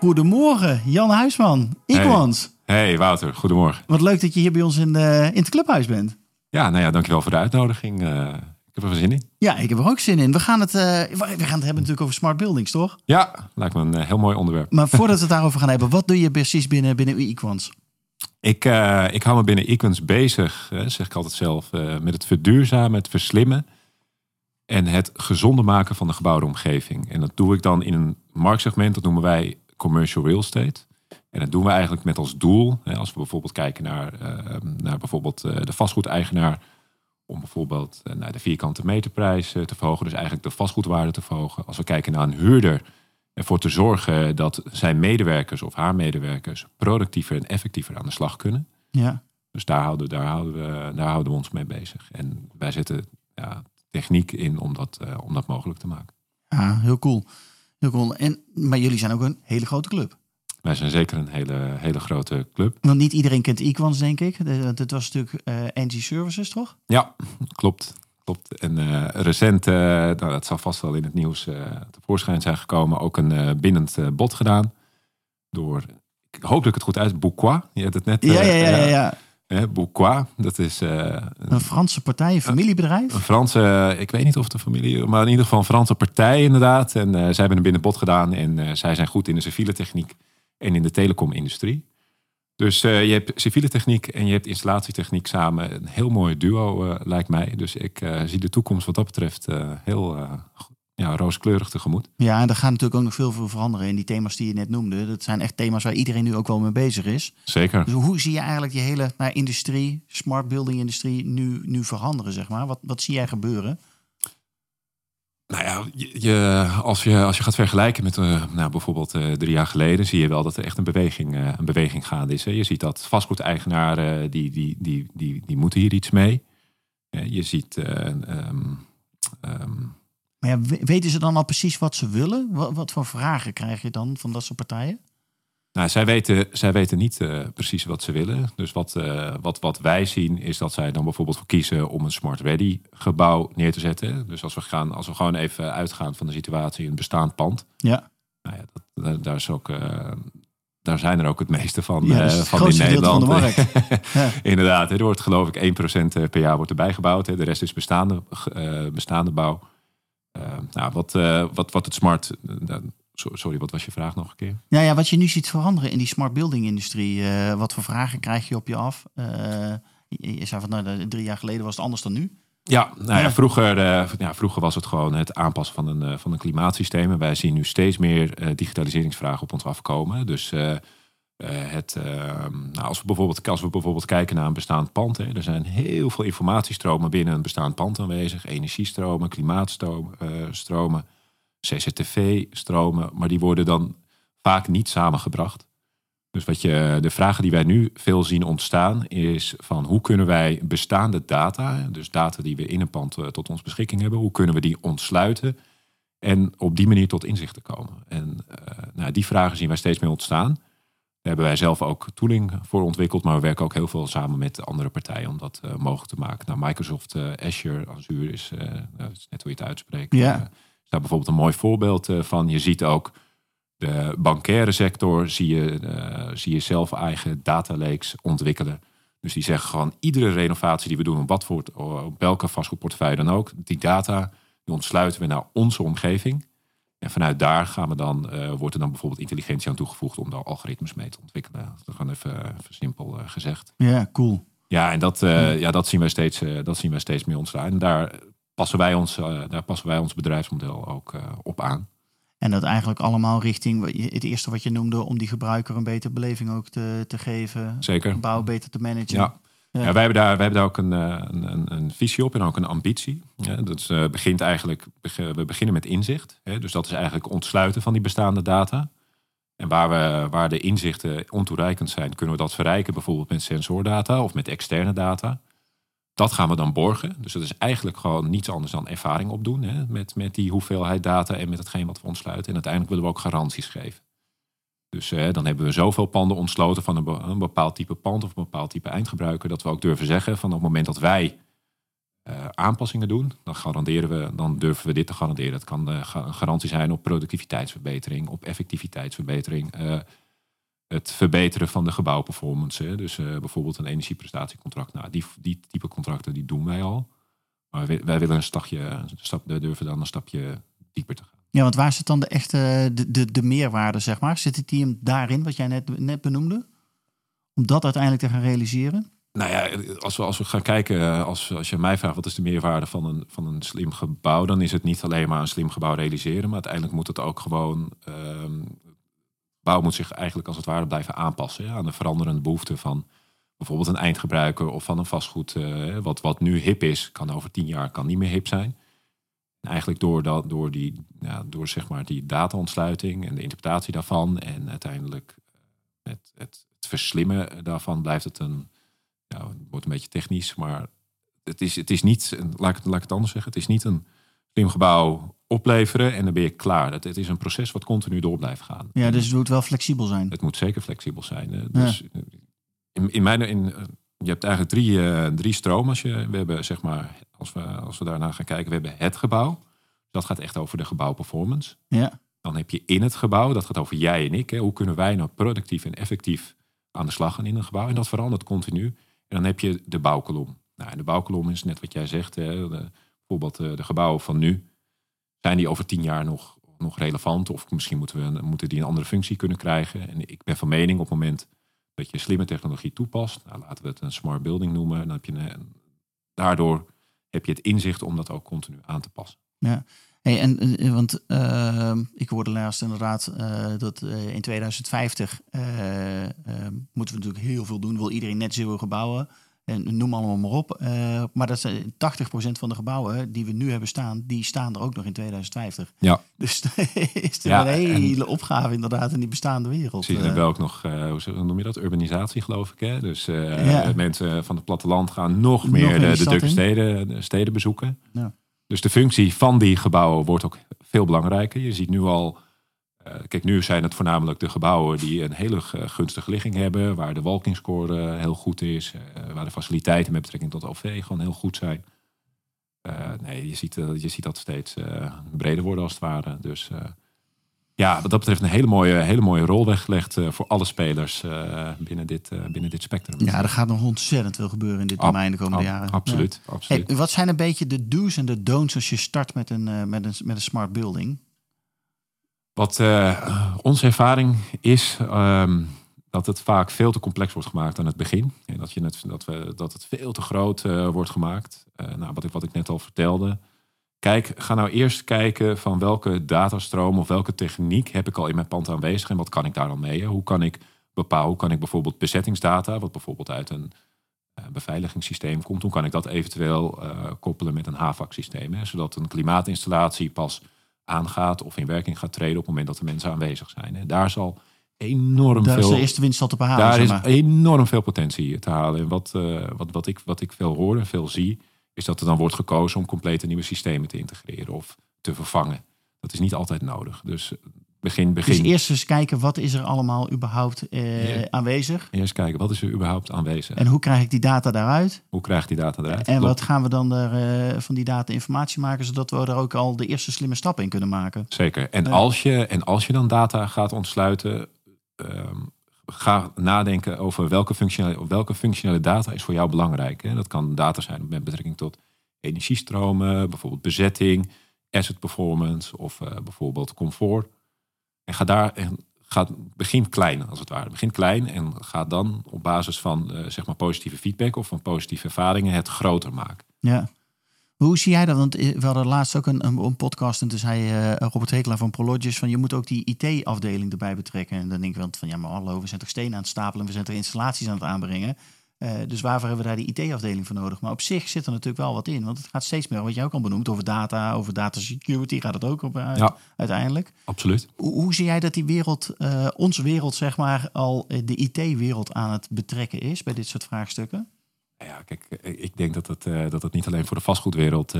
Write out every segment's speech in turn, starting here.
Goedemorgen, Jan Huisman, Equans. Hey. hey Wouter, goedemorgen. Wat leuk dat je hier bij ons in, de, in het clubhuis bent. Ja, nou ja, dankjewel voor de uitnodiging. Uh, ik heb er zin in. Ja, ik heb er ook zin in. We gaan het, uh, we gaan het hebben natuurlijk over smart buildings, toch? Ja, lijkt me een heel mooi onderwerp. Maar voordat we het daarover gaan hebben, wat doe je precies binnen, binnen Equans? Ik, ik hou me binnen Equans bezig, zeg ik altijd zelf, met het verduurzamen, het verslimmen en het gezonder maken van de gebouwde omgeving. En dat doe ik dan in een marktsegment, dat noemen wij commercial real estate. En dat doen we eigenlijk met als doel, hè, als we bijvoorbeeld kijken naar, uh, naar bijvoorbeeld uh, de vastgoedeigenaar, om bijvoorbeeld uh, naar de vierkante meterprijs te verhogen, dus eigenlijk de vastgoedwaarde te verhogen. Als we kijken naar een huurder, ervoor te zorgen dat zijn medewerkers of haar medewerkers productiever en effectiever aan de slag kunnen. Ja. Dus daar houden, daar, houden we, daar houden we ons mee bezig. En wij zetten ja, techniek in om dat, om dat mogelijk te maken. Ja, heel cool. En, maar jullie zijn ook een hele grote club. Wij zijn zeker een hele, hele grote club. Want niet iedereen kent Equans, denk ik. Dat was natuurlijk uh, eh, NG Services, toch? Ja, klopt. klopt. En uh, recent, uh, nou, dat zal vast wel in het nieuws tevoorschijn zijn gekomen, ook een bindend bod gedaan door, ik hoop dat ik het goed uit, Bouquois. Je hebt het net... ja, ja, ja. ja, ja. Hè, dat is... Uh, een Franse partij, een familiebedrijf? Een, Franse, ik weet niet of de familie... Maar in ieder geval een Franse partij inderdaad. En uh, zij hebben een binnenbod gedaan. En zij zijn goed in de civiele techniek en in de telecomindustrie. Dus je hebt civiele techniek en je hebt installatietechniek samen. Een heel mooi duo lijkt mij. Dus ik zie de toekomst wat dat betreft heel ja, rooskleurig tegemoet. Ja, en er gaat natuurlijk ook nog veel, veel veranderen in die thema's die je net noemde. Dat zijn echt thema's waar iedereen nu ook wel mee bezig is. Zeker. Dus hoe zie je eigenlijk die hele nou, industrie, smart building industrie, nu, nu veranderen, zeg maar? Wat, wat zie jij gebeuren? Nou ja, je, als, je, als je gaat vergelijken met uh, nou, bijvoorbeeld uh, drie jaar geleden, zie je wel dat er echt een beweging, uh, een beweging gaande is. Hè. Je ziet dat vastgoedeigenaren, die, die, die, die, die moeten hier iets mee. je ziet um, um, maar ja, weten ze dan al precies wat ze willen? Wat, wat, voor vragen krijg je dan van dat soort partijen? Nou, zij weten, zij weten niet uh, precies wat ze willen. Dus wat, uh, wat, wat wij zien is dat zij dan bijvoorbeeld voor kiezen om een smart ready gebouw neer te zetten. Dus als we, gaan, als we gewoon even uitgaan van de situatie in een bestaand pand. Ja. Nou ja, dat, daar, is ook, uh, daar zijn er ook het meeste van, ja, van in Nederland. Van ja. Inderdaad, er wordt geloof ik 1% per jaar wordt erbij gebouwd. Hè. De rest is bestaande, bestaande bouw. Eh, nou, wat, eh, wat, wat het smart. Eh, sorry, wat was je vraag nog een keer? Ja, ja, wat je nu ziet veranderen in die smart building industrie. wat voor vragen krijg je op je af? je, zei van nou, drie jaar geleden was het anders dan nu. Ja, nou ja, vroeger, ja, vroeger was het gewoon het aanpassen van een, van een klimaatsysteem. En wij zien nu steeds meer digitaliseringsvragen op ons afkomen. Dus uh, het, uh, nou, als, we bijvoorbeeld, als we bijvoorbeeld kijken naar een bestaand pand, hè, er zijn heel veel informatiestromen binnen een bestaand pand aanwezig. Energiestromen, klimaatstromen, uh, CCTV-stromen, maar die worden dan vaak niet samengebracht. Dus wat je, de vragen die wij nu veel zien ontstaan is van hoe kunnen wij bestaande data, dus data die we in een pand eh, tot ons beschikking hebben, hoe kunnen we die ontsluiten en op die manier tot inzichten komen. En nou, die vragen zien wij steeds meer ontstaan. Daar hebben wij zelf ook tooling voor ontwikkeld, maar we werken ook heel veel samen met andere partijen om dat uh, mogelijk te maken. Nou, Microsoft uh, Azure, Azure is, uh, nou, is, net hoe je het uitspreekt. Ja. is daar bijvoorbeeld een mooi voorbeeld van. Je ziet ook de bankaire sector, zie je, zie je zelf eigen data lakes ontwikkelen. Dus die zeggen gewoon iedere renovatie die we doen, op, wat voor, op welke vastgoedportefeuille dan ook, die data die ontsluiten we naar onze omgeving. En vanuit daar gaan we dan, uh, wordt er dan bijvoorbeeld intelligentie aan toegevoegd om daar algoritmes mee te ontwikkelen. Dat is gewoon even, even simpel uh, gezegd. Ja, cool. Ja, en dat, uh, ja, dat, zien wij steeds, dat zien wij steeds meer ontstaan. En daar passen wij ons, daar passen wij ons bedrijfsmodel ook op aan. En dat eigenlijk allemaal richting het eerste wat je noemde, om die gebruiker een betere beleving ook te, te geven. Zeker. Bouw beter te managen. Ja. Ja. wij, hebben daar, wij hebben daar ook een, een, een, een visie op en ook een ambitie. Dat uh, begint eigenlijk, we beginnen met inzicht. Hè, dus dat is eigenlijk ontsluiten van die bestaande data. En waar, we, waar de inzichten ontoereikend zijn, kunnen we dat verrijken, bijvoorbeeld met sensordata of met externe data. Dat gaan we dan borgen. Dus dat is eigenlijk gewoon niets anders dan ervaring opdoen hè, met, met die hoeveelheid data en met hetgeen wat we ontsluiten. En uiteindelijk willen we ook garanties geven. Dus eh, dan hebben we zoveel panden ontsloten van een, be- een bepaald type pand of een bepaald type eindgebruiker, dat we ook durven zeggen van op het moment dat wij eh, aanpassingen doen, dan garanderen we, dan durven we dit te garanderen. Dat kan ga- een garantie zijn op productiviteitsverbetering, op effectiviteitsverbetering, het verbeteren van de gebouwperformance. Dus bijvoorbeeld een energieprestatiecontract. Nou, die, die type contracten die doen wij al. Maar wij, willen een stapje, stap, durven dan een stapje dieper te gaan. Ja, want waar zit dan de echte de, de, de meerwaarde, zeg maar? Zit het hem daarin, wat jij net, net benoemde? Om dat uiteindelijk te gaan realiseren? Nou ja, als we, als we gaan kijken, eh, als, als je mij vraagt wat is de meerwaarde van een, van een slim gebouw, dan is het niet alleen maar een slim gebouw realiseren, maar uiteindelijk moet het ook gewoon. ehm bouw moet zich eigenlijk als het ware blijven aanpassen aan de veranderende behoeften van bijvoorbeeld een eindgebruiker of van een vastgoed. eh, wat, wat nu hip is, kan over tien jaar kan niet meer hip zijn. En eigenlijk door, dat, door, die, ja, door zeg maar die data-ontsluiting en de interpretatie daarvan en uiteindelijk eh, het, het, het verslimmen daarvan blijft het een ja, het wordt een beetje technisch, maar het is, het is niet, laat ik, laat ik het anders zeggen, het is niet een slim gebouw opleveren en dan ben je klaar. Het, het is een proces wat continu door blijft gaan. Ja, dus het moet wel flexibel zijn. Het moet zeker flexibel zijn. Dus in, in mijn, in, eh, je hebt eigenlijk drie, eh, drie stromen. Als je, we hebben, zeg maar, als we, als we daarna gaan kijken, we hebben het gebouw. Dat gaat echt over de gebouwperformance. Ja, Dan heb je in het gebouw, dat gaat over jij en ik. Hè. Hoe kunnen wij nou productief en effectief aan de slag gaan in een gebouw? En dat verandert continu. En dan heb je de bouwkolom. Nou, en de bouwkolom is net wat jij zegt. Hè. De, bijvoorbeeld eh, de gebouwen van nu. Zijn die over tien jaar nog, nog relevant? Of misschien moeten, we, moeten die een andere functie kunnen krijgen? En ik ben van mening op het moment dat je slimme technologie toepast. Nou, laten we het een smart building noemen. Dan heb je een, daardoor heb je het inzicht om dat ook continu aan te passen. Hey, en, eh, want eh, ik hoorde laatst inderdaad eh, dat in 2050 eh, eh, moeten we natuurlijk heel veel doen. Wil iedereen net zero gebouwen en noem allemaal maar op. Eh, maar dat zijn 80% van de gebouwen die we nu hebben staan, die staan er ook nog in 2050. Ja. Dus is er Ja, een en- hele opgave inderdaad in die bestaande wereld. Zie je Eh, wel ook nog, eh, hoe noem je dat? Urbanisatie, geloof ik. Hè? Dus Ja. mensen van het platteland gaan nog Nog meer de, de drukke steden, de steden bezoeken. Ja. Dus de functie van die gebouwen wordt ook veel belangrijker. Je ziet nu al, kijk, nu zijn het voornamelijk de gebouwen die een hele gunstige ligging hebben, waar de walkingscore eh, heel goed is, eh, waar de faciliteiten met betrekking tot OV gewoon heel goed zijn. Eh, nee, je ziet, eh, je ziet dat steeds eh, breder worden als het ware. Dus eh, ja, wat dat betreft een hele mooie, hele mooie rol weggelegd eh, voor alle spelers eh, binnen, dit, eh, binnen dit spectrum. Ja, er gaat nog ontzettend veel gebeuren in dit Ab- domein de komende Ab- jaren. Absoluut, Ja. absoluut. Hey, wat zijn een beetje de do's en de don'ts als je start met een, eh, met een, met een smart building? Wat eh, onze ervaring is ehm, dat het vaak veel te complex wordt gemaakt aan het begin. En dat, je net, dat, we, dat het veel te groot eh, wordt gemaakt. Eh, nou, wat, ik, wat ik net al vertelde. Kijk, ga nou eerst kijken van welke datastroom of welke techniek heb ik al in mijn pand aanwezig en wat kan ik daar dan mee? Hoe kan ik bepalen, hoe kan ik bijvoorbeeld bezettingsdata, wat bijvoorbeeld uit een beveiligingssysteem komt, hoe kan ik dat eventueel koppelen met een HVAC-systeem? Zodat een klimaatinstallatie pas aangaat of in werking gaat treden op het moment dat de mensen aanwezig zijn. Hè? Daar zal enorm Daar is veel de eerste winst al te behalen. daar zeg is enorm veel potentie te halen. En wat, eh, wat, wat, ik, wat ik veel hoor en veel zie, is dat er dan wordt gekozen om complete nieuwe systemen te integreren of te vervangen. Dat is niet altijd nodig. Dus begin, begin. Dus eerst eens kijken wat is er allemaal überhaupt eh, Ja. aanwezig. Eerst kijken, wat is er überhaupt aanwezig? En hoe krijg ik die data daaruit? Hoe krijg je die data eruit? En Klopt. wat gaan we dan er, eh, van die data informatie maken, zodat we er ook al de eerste slimme stappen in kunnen maken? Zeker. En, als je, en als je dan data gaat ontsluiten, ehm, ga nadenken over welke functionele, welke functionele data is voor jou belangrijk. Hè? Dat kan data zijn met betrekking tot energiestromen, bijvoorbeeld bezetting, asset performance of eh, bijvoorbeeld comfort. En ga daar en ga, begin klein als het ware. Begin klein en ga dan op basis van eh, zeg maar positieve feedback of van positieve ervaringen het groter maken. Ja. Hoe zie jij dat? Want eh, we hadden laatst ook een, een, podcast en toen zei eh, Robert Hekelaar van Prologis van je moet ook die IT-afdeling erbij betrekken. En dan denk ik wel van ja maar hallo, we zijn toch stenen aan het stapelen, we zijn toch installaties aan het aanbrengen. Uh, dus waarvoor hebben we daar die IT-afdeling voor nodig? Maar op zich zit er natuurlijk wel wat in. Want het gaat steeds meer, wat jij ook al benoemd, over data, over data security gaat het ook op uit, ja, uiteindelijk. Absoluut. Hoe, hoe, zie jij dat die wereld, uh, onze wereld, zeg maar, al de IT-wereld aan het betrekken is bij dit soort vraagstukken? Ja, kijk, ik denk dat het, uh, dat het niet alleen voor de vastgoedwereld,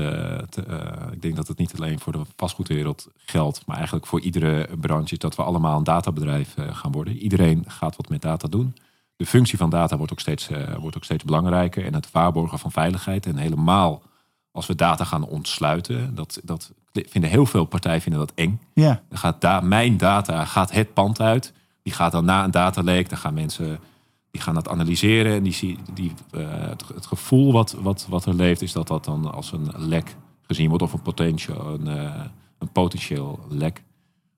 ik denk dat het niet alleen voor de vastgoedwereld geldt, maar eigenlijk voor iedere branche, dat we allemaal een databedrijf gaan worden. Iedereen gaat wat met data doen de functie van data wordt ook, steeds, uh, wordt ook steeds belangrijker. En het waarborgen van veiligheid. En helemaal als we data gaan ontsluiten. Dat, dat vinden heel veel partijen vinden dat eng. Ja. Dan gaat da mijn data gaat het pand uit. Die gaat dan na een dataleek. Dan gaan mensen die gaan dat analyseren. En die, die, uh, het, het, gevoel wat, wat, wat er leeft, is dat dat dan als een lek gezien wordt. Of een potentieel, een, uh, een potentieel lek.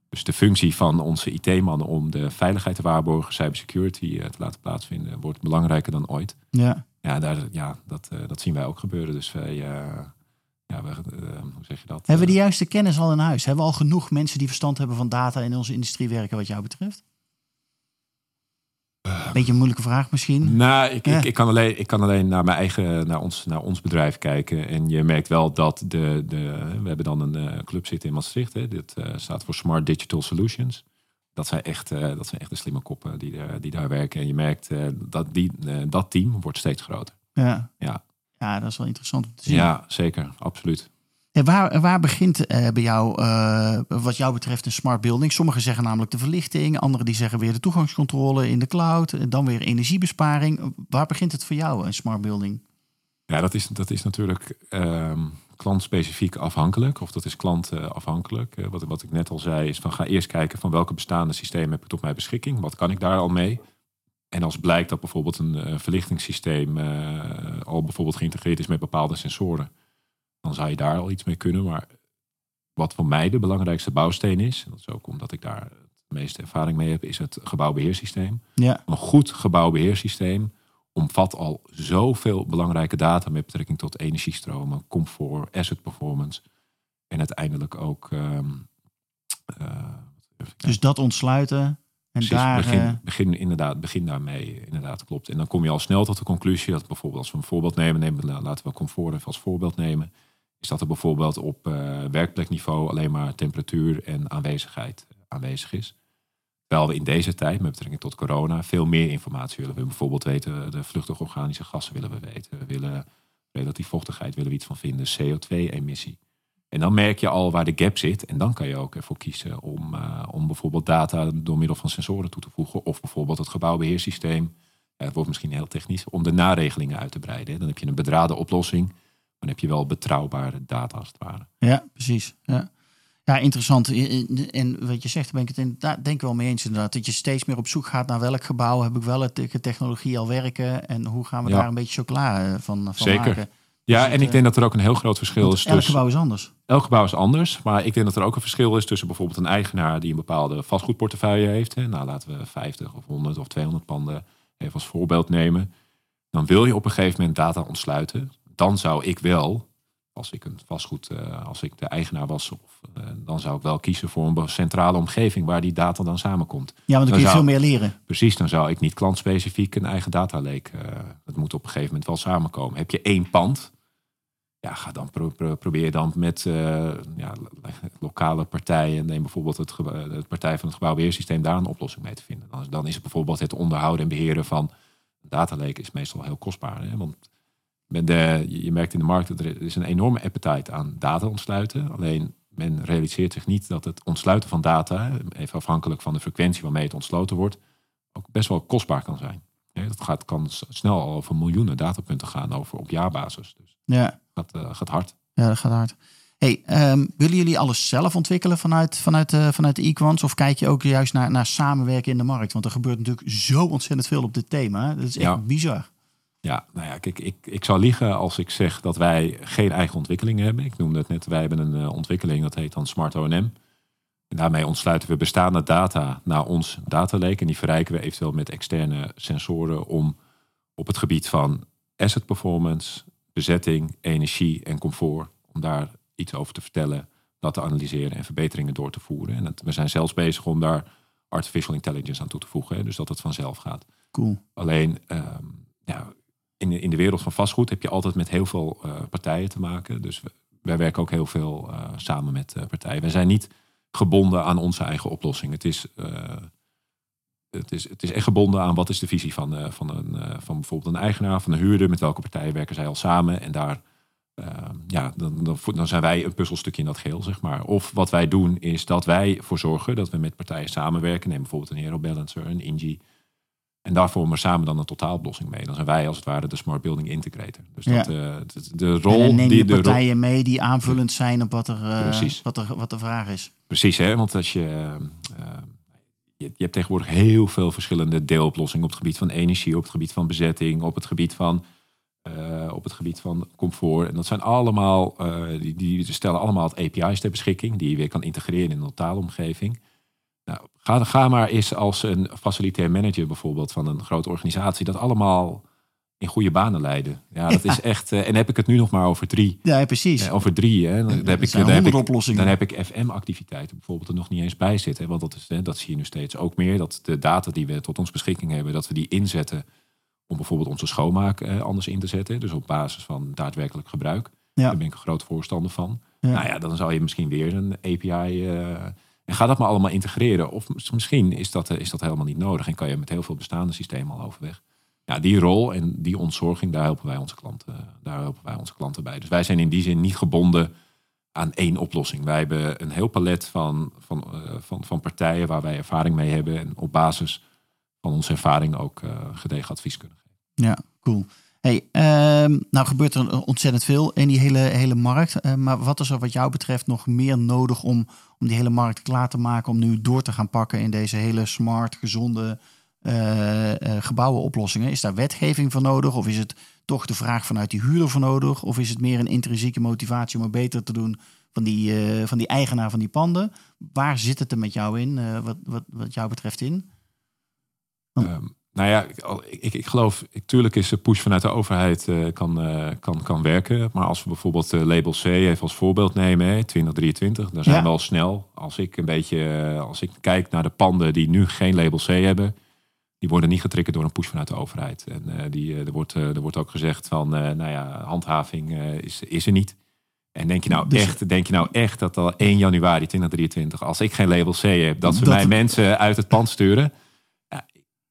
Dus de functie van onze IT-mannen om de veiligheid te waarborgen, cybersecurity uh, te laten plaatsvinden, wordt belangrijker dan ooit. Ja, ja, daar, ja dat, uh, dat zien wij ook gebeuren. Dus wij, uh, ja, we, hoe zeg je dat? Hebben we de juiste kennis al in huis? Hebben we al genoeg mensen die verstand hebben van data in onze industrie werken, wat jou betreft? Beetje een moeilijke vraag misschien. Nou, ik, ik, ik, kan alleen, ik kan alleen naar mijn eigen, naar ons, naar ons bedrijf kijken. En je merkt wel dat de, de we hebben dan een uh, club zitten in Maastricht. Hè. Dit uh, staat voor Smart Digital Solutions. Dat zijn echt, uh, dat zijn echt de slimme koppen die, die daar werken. En je merkt dat die, dat team wordt steeds groter. Ja. ja. Ja, dat is wel interessant om te zien. Ja, zeker. Absoluut. Waar, waar begint uh, bij jou, uh, wat jou betreft, een smart building? Sommigen zeggen namelijk de verlichting, anderen die zeggen weer de toegangscontrole in de cloud, en dan weer energiebesparing. Waar begint het voor jou, een smart building? Ja, dat is, dat is natuurlijk um, klantspecifiek afhankelijk, of dat is klantafhankelijk. Wat, wat ik net al zei, is van ga eerst kijken van welke bestaande systemen heb ik tot mijn beschikking, wat kan ik daar al mee? En als blijkt dat bijvoorbeeld een verlichtingssysteem al bijvoorbeeld geïntegreerd is met bepaalde sensoren dan zou je daar al iets mee kunnen. Maar wat voor mij de belangrijkste bouwsteen is, en dat is ook omdat ik daar het meeste ervaring mee heb, is het gebouwbeheersysteem. Ja. Een goed gebouwbeheersysteem omvat al zoveel belangrijke data met betrekking tot energiestromen, comfort, asset performance en uiteindelijk ook. Um, uh, dus dat ontsluiten. En Precies, daar, begin, uh... begin, inderdaad, begin daarmee, inderdaad, klopt. En dan kom je al snel tot de conclusie dat bijvoorbeeld, als we een voorbeeld nemen, nemen laten we comfort even als voorbeeld nemen, is dat er bijvoorbeeld op uh, werkplekniveau alleen maar temperatuur en aanwezigheid aanwezig is. Terwijl we in deze tijd, met betrekking tot corona, veel meer informatie willen. We bijvoorbeeld weten, de vluchtige organische gassen willen we weten. We willen relatief vochtigheid, willen we iets van vinden, CO2-emissie. En dan merk je al waar de gap zit. En dan kan je ook ervoor kiezen om, uh, om bijvoorbeeld data door middel van sensoren toe te voegen. Of bijvoorbeeld het gebouwbeheersysteem. Het wordt misschien heel technisch, om de naregelingen uit te breiden. Dan heb je een bedraden oplossing dan heb je wel betrouwbare data als het ware. Ja, precies. Ja, ja interessant. En wat je zegt, ben ik het inderdaad, denk ik wel mee eens inderdaad. Dat je steeds meer op zoek gaat naar welk gebouw heb ik wel het technologie al werken. En hoe gaan we Ja. daar een beetje chocola eh, van, van Zeker. maken. Ja, het, en ik eh, denk dat er ook een heel groot verschil is elk tussen... gebouw is anders. Elk gebouw is anders, maar ik denk dat er ook een verschil is tussen bijvoorbeeld een eigenaar die een bepaalde vastgoedportefeuille heeft. Hè. Nou, laten we 50 of 100 of 200 panden even als voorbeeld nemen. Dan wil je op een gegeven moment data ontsluiten. Dan zou ik wel, als ik een vastgoed, eh, als ik de eigenaar was, of, eh, dan zou ik wel kiezen voor een centrale omgeving waar die data dan samenkomt. Ja, want dan kun je zou- veel meer leren. Precies, dan zou ik niet klantspecifiek een eigen dataleek. eh het moet op een gegeven moment wel samenkomen. Heb je één pand? Ja, ga dan pro- pro- probeer dan met ja, lo- lokale partijen. Neem bijvoorbeeld het, de partij van het gebouwbeheersysteem daar een oplossing mee te vinden. Dan, dan is het bijvoorbeeld het onderhouden en beheren van een dataleek is meestal heel kostbaar. Hè? Want men de, je merkt in de markt dat er is een enorme appetite aan data ontsluiten. Alleen men realiseert zich niet dat het ontsluiten van data, even afhankelijk van de frequentie waarmee het ontsloten wordt, ook best wel kostbaar kan zijn. Ja, dat gaat, kan snel al over miljoenen datapunten gaan over op jaarbasis. Dus Ja, gaat, eh, gaat hard. ja dat gaat hard. Hey, ehm, willen jullie alles zelf ontwikkelen vanuit, vanuit, eh, vanuit de Equans? Of kijk je ook juist naar, naar samenwerken in de markt? Want er gebeurt natuurlijk zo ontzettend veel op dit thema. Dat is echt Ja. bizar. Ja, nou ja, kijk, ik, ik zou liegen als ik zeg dat wij geen eigen ontwikkelingen hebben. Ik noemde het net, wij hebben een eh, ontwikkeling, dat heet dan Smart O&M. En daarmee ontsluiten we bestaande data naar ons datalake. En die verrijken we eventueel met externe sensoren om op het gebied van asset performance, bezetting, energie en comfort, om daar iets over te vertellen, dat te analyseren en verbeteringen door te voeren. En het- we zijn zelfs bezig om daar artificial intelligence aan toe te voegen, hè, dus dat het vanzelf gaat. Cool. Alleen, ehm, ja, in, de, in de wereld van vastgoed heb je altijd met heel veel uh, partijen te maken. Dus wij werken ook heel veel uh, samen met uh, partijen. Wij zijn niet gebonden aan onze eigen oplossing. Het is, het is, het is echt gebonden aan wat is de visie van, van, een, van bijvoorbeeld een eigenaar, van een huurder. Met welke partijen werken zij al samen. En daar ja, dan, dan, zijn wij een puzzelstukje in dat geheel, zeg maar. Of wat wij doen is dat wij voor zorgen dat we met partijen samenwerken. Neem bijvoorbeeld een Hero Balancer, een Ingy. En daar vormen we samen dan een totaaloplossing mee. Dan zijn wij als het ware de Smart Building Integrator. Dus Ja. dat, eh, de, de rol en neem die je de rol- partijen mee die aanvullend zijn op wat, er, Precies. wat, er, wat de vraag is. Precies, hè? want als je, eh, je, je hebt tegenwoordig heel veel verschillende deeloplossingen op het gebied van energie, op het gebied van bezetting, op het gebied van, op het gebied van comfort. En dat zijn allemaal, die, die stellen allemaal het API's ter beschikking, die je weer kan integreren in een totaalomgeving. Ga, ga maar eens als een facilitair manager bijvoorbeeld van een grote organisatie dat allemaal in goede banen leiden. Ja, dat is echt. eh, en heb ik het nu nog maar over drie. Ja, precies. eh, over drie. Hè? Dan, heb ik, dan heb ik, dan heb ik FM-activiteiten bijvoorbeeld er nog niet eens bij zitten. hè, Want dat, is, hè, dat zie je nu steeds ook meer. Dat de data die we tot ons beschikking hebben, dat we die inzetten om bijvoorbeeld onze schoonmaak eh, anders in te zetten. Dus op basis van daadwerkelijk gebruik. Ja. Daar ben ik een groot voorstander van. Ja. Nou ja, dan zou je misschien weer een API. eh, en ga dat maar allemaal integreren. Of mis- misschien is dat, eh, is dat helemaal niet nodig. En kan je met heel veel bestaande systemen al overweg. Ja, die rol en die ontzorging, daar helpen wij onze klanten, daar helpen wij onze klanten bij. Dus wij zijn in die zin niet gebonden aan één oplossing. Wij hebben een heel palet van, van, eh, van, van partijen waar wij ervaring mee hebben. En op basis van onze ervaring ook eh, gedegen advies kunnen geven. Ja, cool. Hey, ehm, nou gebeurt er ontzettend veel in die hele, hele markt. Eh, maar wat is er wat jou betreft nog meer nodig om, om die hele markt klaar te maken... om nu door te gaan pakken in deze hele smart, gezonde eh, eh, gebouwenoplossingen? Is daar wetgeving voor nodig? Of is het toch de vraag vanuit die huurder voor nodig? Of is het meer een intrinsieke motivatie om het beter te doen... van die, van die eigenaar van die panden? Waar zit het er met jou in, wat, wat, wat jou betreft in? Oh. Nou ja, ik, ik, ik geloof, ik, tuurlijk is de push vanuit de overheid eh, kan, eh, kan, kan werken. Maar als we bijvoorbeeld eh, label C even als voorbeeld nemen, hè, 2023, dan zijn Ja. we al snel. Als ik een beetje, als ik kijk naar de panden die nu geen label C hebben, die worden niet getriggerd door een push vanuit de overheid. En die, er, wordt, er wordt ook gezegd van, nou ja, handhaving is, is er niet. En denk je, nou Dus- echt, denk je nou echt dat al 1 januari 2023, als ik geen label C heb, dat ze Dat- mij mensen uit het pand sturen?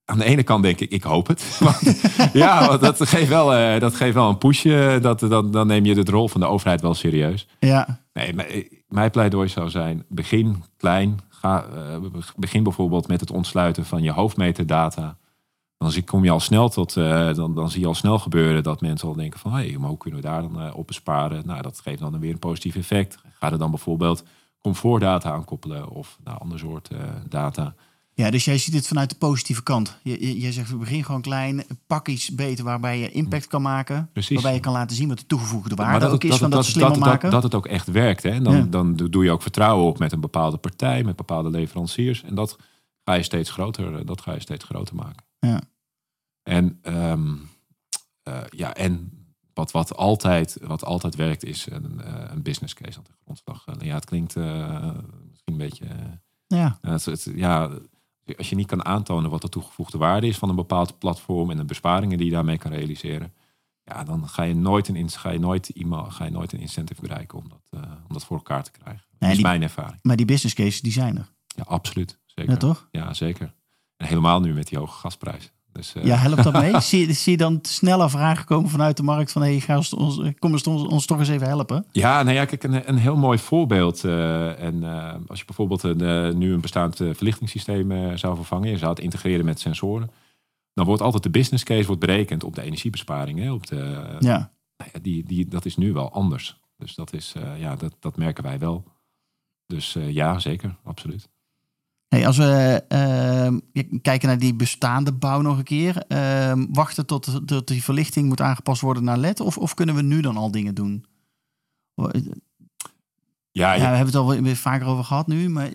Aan de ene kant denk ik, ik hoop het. Want, ja, want dat geeft wel, eh, dat geeft wel een pushje. Dat, dan, dan neem je de rol van de overheid wel serieus. Ja, Nee, mijn- mijn pleidooi zou zijn: begin klein. Ga, eh, begin bijvoorbeeld met het ontsluiten van je hoofdmeterdata. Dan zie, kom je al snel tot, eh, dan, dan zie je al snel gebeuren dat mensen al denken van, hé, hey, maar hoe kunnen we daar dan eh, op besparen? Nou, dat geeft dan weer een positief effect. Ga er dan bijvoorbeeld comfortdata aan koppelen of nou, ander soort eh, data. Ja, dus jij ziet het vanuit de positieve kant. Jij zegt, we begin gewoon klein, pak iets beter waarbij je impact kan maken. Precies. Waarbij je kan laten zien wat de toegevoegde waarde Maar dat, ook het- is van dat, dat, dat, maken. Dat, dat het ook echt werkt. Hè? En dan, Ja. dan doe je ook vertrouwen op met een bepaalde partij, met bepaalde leveranciers. En dat ga je steeds groter, eh, dat ga je steeds groter maken. Ja. En, ehm, eh, ja, en wat, wat, altijd, wat altijd werkt is een, eh, een business case aan de grondslag. Ja, het klinkt misschien een beetje... ja, het, het- ja, als je niet kan aantonen wat de toegevoegde waarde is van een bepaald platform en de besparingen die je daarmee kan realiseren, ja, dan ga je nooit een, ga je nooit, iemand, ga je nooit een incentive bereiken om dat, eh, om dat voor elkaar te krijgen. Dat is die- mijn ervaring. maar die business cases die zijn er. Ja, absoluut. Zeker. Ja, toch? Ja, zeker. En helemaal nu met die hoge gasprijzen. Dus, eh, Ja, helpt dat mee? zie, je- zie je dan sneller vragen komen vanuit de markt van... hey, ga ons, kom eens ons, ons toch eens even helpen? Ja, nou ja, kijk, een, een heel mooi voorbeeld. eh, en eh, als je bijvoorbeeld een, nu een bestaand verlichtingssysteem zou vervangen, je zou het integreren met sensoren, dan wordt altijd de business case wordt berekend op de energiebesparing. Hè, op de, Ja, nou ja, die, die, dat is nu wel anders. Dus dat, is, ja, dat, dat merken wij wel. Dus ja, zeker, absoluut. Hey, als we ehm, kijken naar die bestaande bouw nog een keer... ehm, wachten tot, tot die verlichting moet aangepast worden naar LED... Of, of kunnen we nu dan al dingen doen? Ja, Ja, je- we hebben het al weer vaker over gehad nu, maar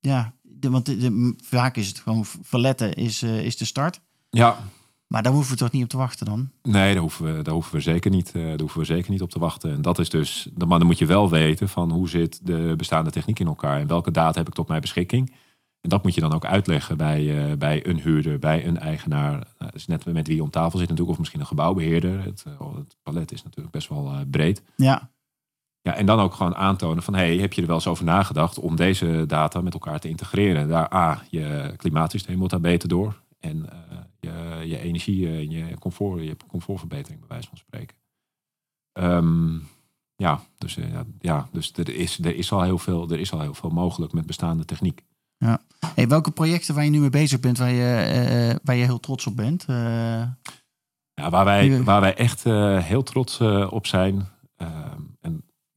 ja, de, want de, de- vaak is het gewoon verletten is, eh, is de start. ja, Maar daar hoeven we toch niet op te wachten dan? Nee, daar hoeven we, daar hoeven we, zeker, niet, eh, daar hoeven we zeker niet op te wachten. En dat is dus, maar dan moet je wel weten van hoe zit de bestaande techniek in elkaar en welke data heb ik tot mijn beschikking. En dat moet je dan ook uitleggen bij, uh, bij een huurder, bij een eigenaar. Nou, dat is net met wie je om tafel zit natuurlijk, of misschien een gebouwbeheerder. Het, het palet is natuurlijk best wel breed. Ja. Ja, en dan ook gewoon aantonen van, hey, heb je er wel eens over nagedacht om deze data met elkaar te integreren? Daar, A, je klimaatsysteem moet daar beter door. En uh, je, je energie en je comfort, je comfortverbetering bij wijze van spreken. Um, ja, dus, uh, ja, dus er, is, er, is al heel veel, er is al heel veel mogelijk met bestaande techniek. Ja. Hey, welke projecten waar je nu mee bezig bent, waar je, uh, waar je heel trots op bent? ja, waar, wij, waar wij echt heel trots op zijn.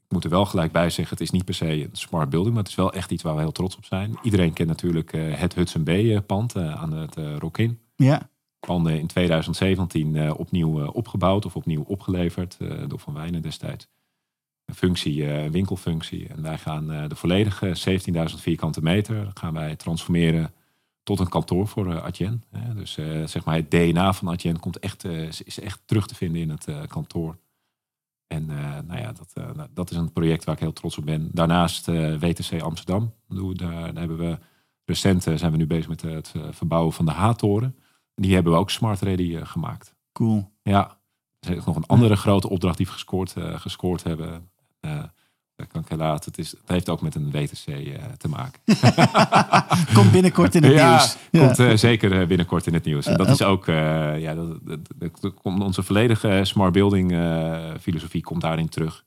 Ik moet er wel gelijk bij zeggen, het is niet per se een smart building, maar het is wel echt iets waar we heel trots op zijn. Iedereen kent natuurlijk het Hudson Bay pand aan het Rockin. Ja. Panden in 2017 opnieuw opgebouwd of opnieuw opgeleverd door Van Wijnen destijds een functie, een eh, winkelfunctie. En wij gaan eh, de volledige 17.000 vierkante meter gaan wij transformeren tot een kantoor voor Adyen. Dus zeg maar het DNA van Adyen komt echt, is echt terug te vinden in het kantoor. En nou ja, dat, dat is een project waar ik heel trots op ben. Daarnaast WTC Amsterdam. Daar, daar, hebben we recent zijn we nu bezig met het verbouwen van de H-toren. Die hebben we ook smart ready gemaakt. Cool. Ja, er is nog een andere grote opdracht die we gescoord, gescoord hebben. Uh, dat kan ik helaas. Het, is, het heeft ook met een WTC uh, eh, te maken. komt binnenkort in het nieuws. Ja, komt uh, zeker binnenkort in het nieuws. En dat is ook, ja, dat, dat, dat, onze volledige smart building filosofie komt daarin terug.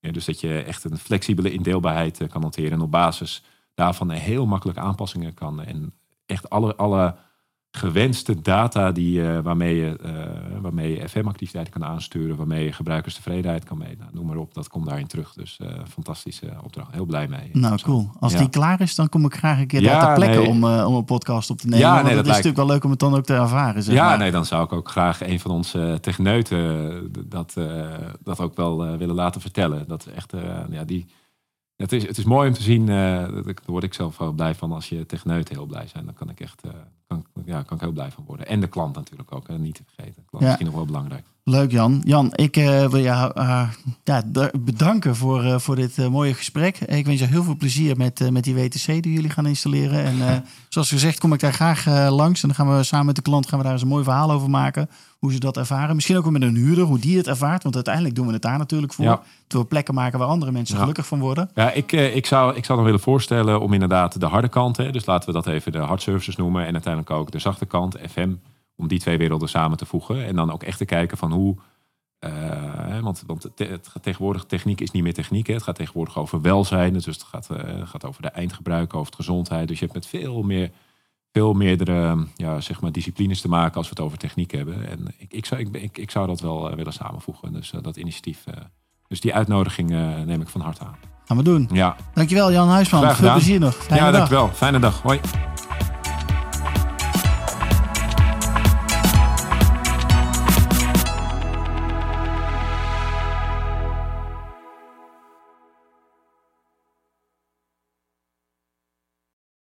Ja, dus dat je echt een flexibele indeelbaarheid kan hanteren. En op basis daarvan heel makkelijk aanpassingen kan. En echt alle, alle gewenste data die, uh, waarmee je, uh, waarmee je FM-activiteiten kan aansturen, waarmee je gebruikerstevredenheid kan meten. Nou, noem maar op, dat komt daarin terug. Dus uh, fantastische opdracht. Heel blij mee. Nou, cool. Als die klaar is, dan kom ik graag een keer ja, ter plekke om, om een podcast op te nemen. Ja, nee, dat, dat is natuurlijk wel leuk om het dan ook te ervaren. Zeg ja, maar. nee, dan zou ik ook graag een van onze techneuten dat, dat ook wel willen laten vertellen. Dat echt, ja, die het is, het is mooi om te zien, uh, daar word ik zelf wel blij van als je techneuten heel blij zijn. Dan kan ik echt uh, kan, ja, kan ik heel blij van worden. En de klant natuurlijk ook, hè, niet te vergeten. De klant is misschien nog wel belangrijk. Leuk Jan. Jan, ik uh, wil jou ja, bedanken voor, voor dit mooie gesprek. Ik wens je heel veel plezier met, met die WTC die jullie gaan installeren. En zoals gezegd kom ik daar graag langs. En dan gaan we samen met de klant gaan we daar eens een mooi verhaal over maken hoe ze dat ervaren. Misschien ook wel met een huurder, hoe die het ervaart. Want uiteindelijk doen we het daar natuurlijk voor. Ja. we plekken maken waar andere mensen gelukkig van worden. Ja, ik, eh, ik, zou, ik zou dan willen voorstellen om inderdaad de harde kant, hè, dus laten we dat even de hard services noemen. En uiteindelijk ook de zachte kant, FM, om die twee werelden samen te voegen. En dan ook echt te kijken van hoe. Uh, want want het gaat tegenwoordig, techniek is niet meer techniek. Hè. Het gaat tegenwoordig over welzijn. Dus het gaat, uh, gaat over de eindgebruik, over het gezondheid. Dus je hebt met veel meer veel meerdere ja, zeg maar disciplines te maken als we het over techniek hebben. En ik, ik, zou, ik, ik, zou dat wel eh, willen samenvoegen. Dus uh, dat initiatief. Uh, dus die uitnodiging neem ik van harte aan. Gaan we doen. Ja. Dankjewel Jan Huisman. Veel plezier nog. Fijne ja, dag. dankjewel. Fijne dag. Hoi.